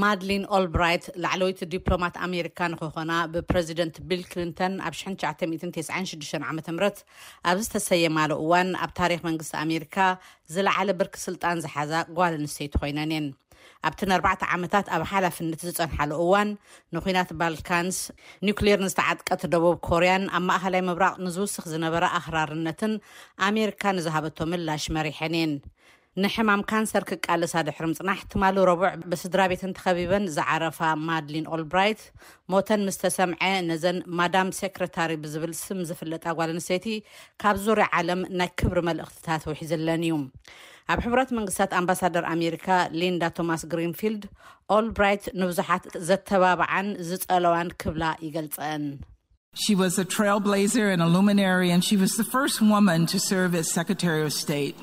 ማድሊን ኦልብራይት ላዕለወይቲ ዲፕሎማት ኣሜሪካ ንክኾና ብፕረዚደንት ቢል ክሊንተን ኣብ ሽሕን ትሽዓተ ሚእትን ተስዓን ሽዱሽተን ዓመተ ምህረት ኣብ ዝተሰየማሉ እዋን ኣብ ታሪኽ መንግስቲ ኣሜሪካ ዝለዓለ ብርኪ ስልጣን ዝሓዛ ጓል ኣንስተይቲ ኮይነን እየን። ኣብቲ ንኣርባዕተ ዓመታት ኣብ ሓላፍነት ዝጸንሓሉ እዋን ንኲናት ባልካንስ፣ ኒውክሌር ንዝተዓጥቀት ደቡብ ኮርያን ኣብ ማእኸላይ ምብራቕ ንዝውስኽ ዝነበረ ኣኽራርነትን ኣሜሪካ ንዝሃበቶ ምላሽ መሪሐን እየን። ንሕማም ካንሰር ክቃለሳ ድሕሪ ምጽናሕ ትማሊ ረቡዕ ብስድራቤተን ተኸቢበን ዝዓረፋ ማድሊን ኦልብራይት ሞተን ምስ ተሰምዐ ነዘን ማዳም ሴክረታሪ ብዝብል ስም ዝፍለጣ ጓል ኣንስተይቲ ካብ ዙርያ ዓለም ናይ ክብሪ መልእኽትታት ውሒዝለን እዩ። ኣብ ሕቡራት መንግስታት ኣምባሳደር ኣሜሪካ ሊንዳ ቶማስ ግሪንፊልድ ኦልብራይት ንብዙሓት ዘተባብዓን ዝጸለዋን ክብላ ይገልጸን። She was a trailblazer and a luminary and she was the first woman to serve as Secretary of State.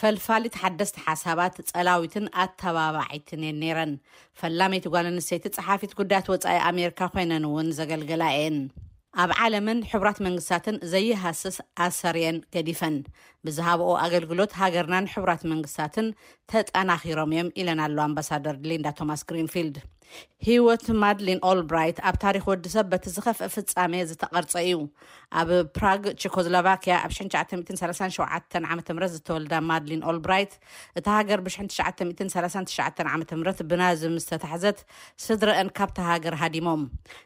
ፈልፋሊት ሓደስቲ ሓሳባት ጸላዊትን ኣተባባዒትን እየን ነይረን። ፈላመይቲ ጓል ኣንስተይቲ ጸሓፊት ጉዳያት ወጻኢ ኣሜሪካ ኮይነን እውን ዘገልገላ እየን። ኣብ ዓለምን ሕቡራት መንግስታትን ዘይሃስስ ኣሰር እየን ገዲፈን። ብዝሃብኦ ኣገልግሎት ሃገርናን ሕቡራት መንግስታትን ተጠናኺሮም እዮም ኢለን ኣሎ ኣምባሳደር ሊንዳ ቶማስ ግሪንፊልድ። ህይወት ማድሊን ኦልብራይት ኣብ ታሪኽ ወዲ ሰብ በቲ ዝኸፍእ ፍጻሜ ዝተቐርጸ እዩ። ኣብ ፕራግ ቼኮዝሎቫኪያ ኣብ 1937 ዓ ም ዝተወልዳ ማድሊን ኦልብራይት እታ ሃገር ብ1939 ዓ ም ብናዚ ምስ ተታሕዘት ስድረአን ካብታ ሃገር ሃዲሞም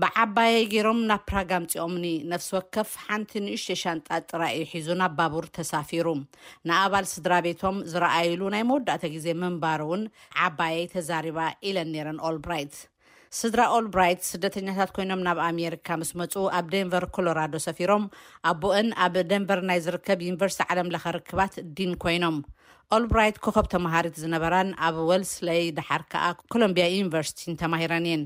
ብዓባየይ ገይሮም ናብ ፕራግ ኣምጺኦምኒ። ነፍሲ ወከፍ ሓንቲ ንእሽተይ ሻንጣ ጥራይ እዩ ሒዙ ናብ ባቡር ተሳፊሩ። ንኣባል ስድራቤቶም ዝረኣዩሉ ናይ መወዳእታ ግዜ ምንባሩ እውን ዓባየይ ተዛሪባ ኢለን ነይረን ኦልብራይት። ስድራ ኦልብራይት ስደተኛታት ኮይኖም ናብ ኣሜሪካ ምስ መጹ ኣብ ዴንቨር ኮሎራዶ ሰፊሮም። ኣቦእን ኣብ ደንቨር ናይ ዝርከብ ዩኒቨርሲቲ ዓለምለኸ ርክባት ዲን ኮይኖም። ኦልብራይት ኮኸብ ተመሃሪት ዝነበራን ኣብ ወልስለይ ደሓር ከኣ ኮሎምብያ ዩኒቨርሲቲን ተማሂረን እየን።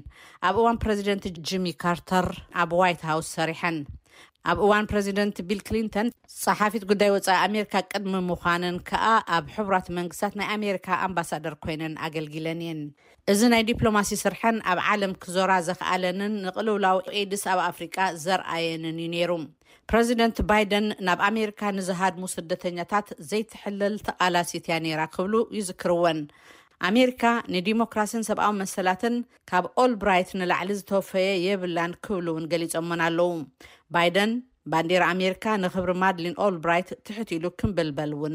ኣብ እዋን ፕረዚደንት ጂሚ ካርተር ኣብ ዋይት ሃውስ ሰሪሐን። ኣብ እዋን ፕረዚደንት ቢል ክሊንተን ጸሓፊት ጉዳይ ወጻኢ ኣሜሪካ ቅድሚ ምዃነን ከኣ ኣብ ሕቡራት መንግስታት ናይ ኣሜሪካ ኣምባሳደር ኮይነን ኣገልጊለን እየን። እዚ ናይ ዲፕሎማሲ ስርሐን ኣብ ዓለም ክዞራ ዘኽኣለንን ንቕልውላው ኤድስ ኣብ ኣፍሪቃ ዘርኣየንን እዩ ነይሩ። ፕረዚደንት ባይደን ናብ ኣሜሪካ ንዝሃድሙ ስደተኛታት ዘይትሕለል ተቓላሲት እያ ነይራ ክብሉ ይዝክርወን። ኣሜሪካ ንዲሞክራሲን ሰብኣዊ መሰላትን ካብ ኦልብራይት ንላዕሊ ዝተወፈየ የብላን ክብሉ እውን ገሊፆመን ኣለዉ። ባይደን ባንዴራ ኣሜሪካ ንክብሪ ማድሊን ኦልብራይት ትሕት ኢሉ ክምብልበል እውን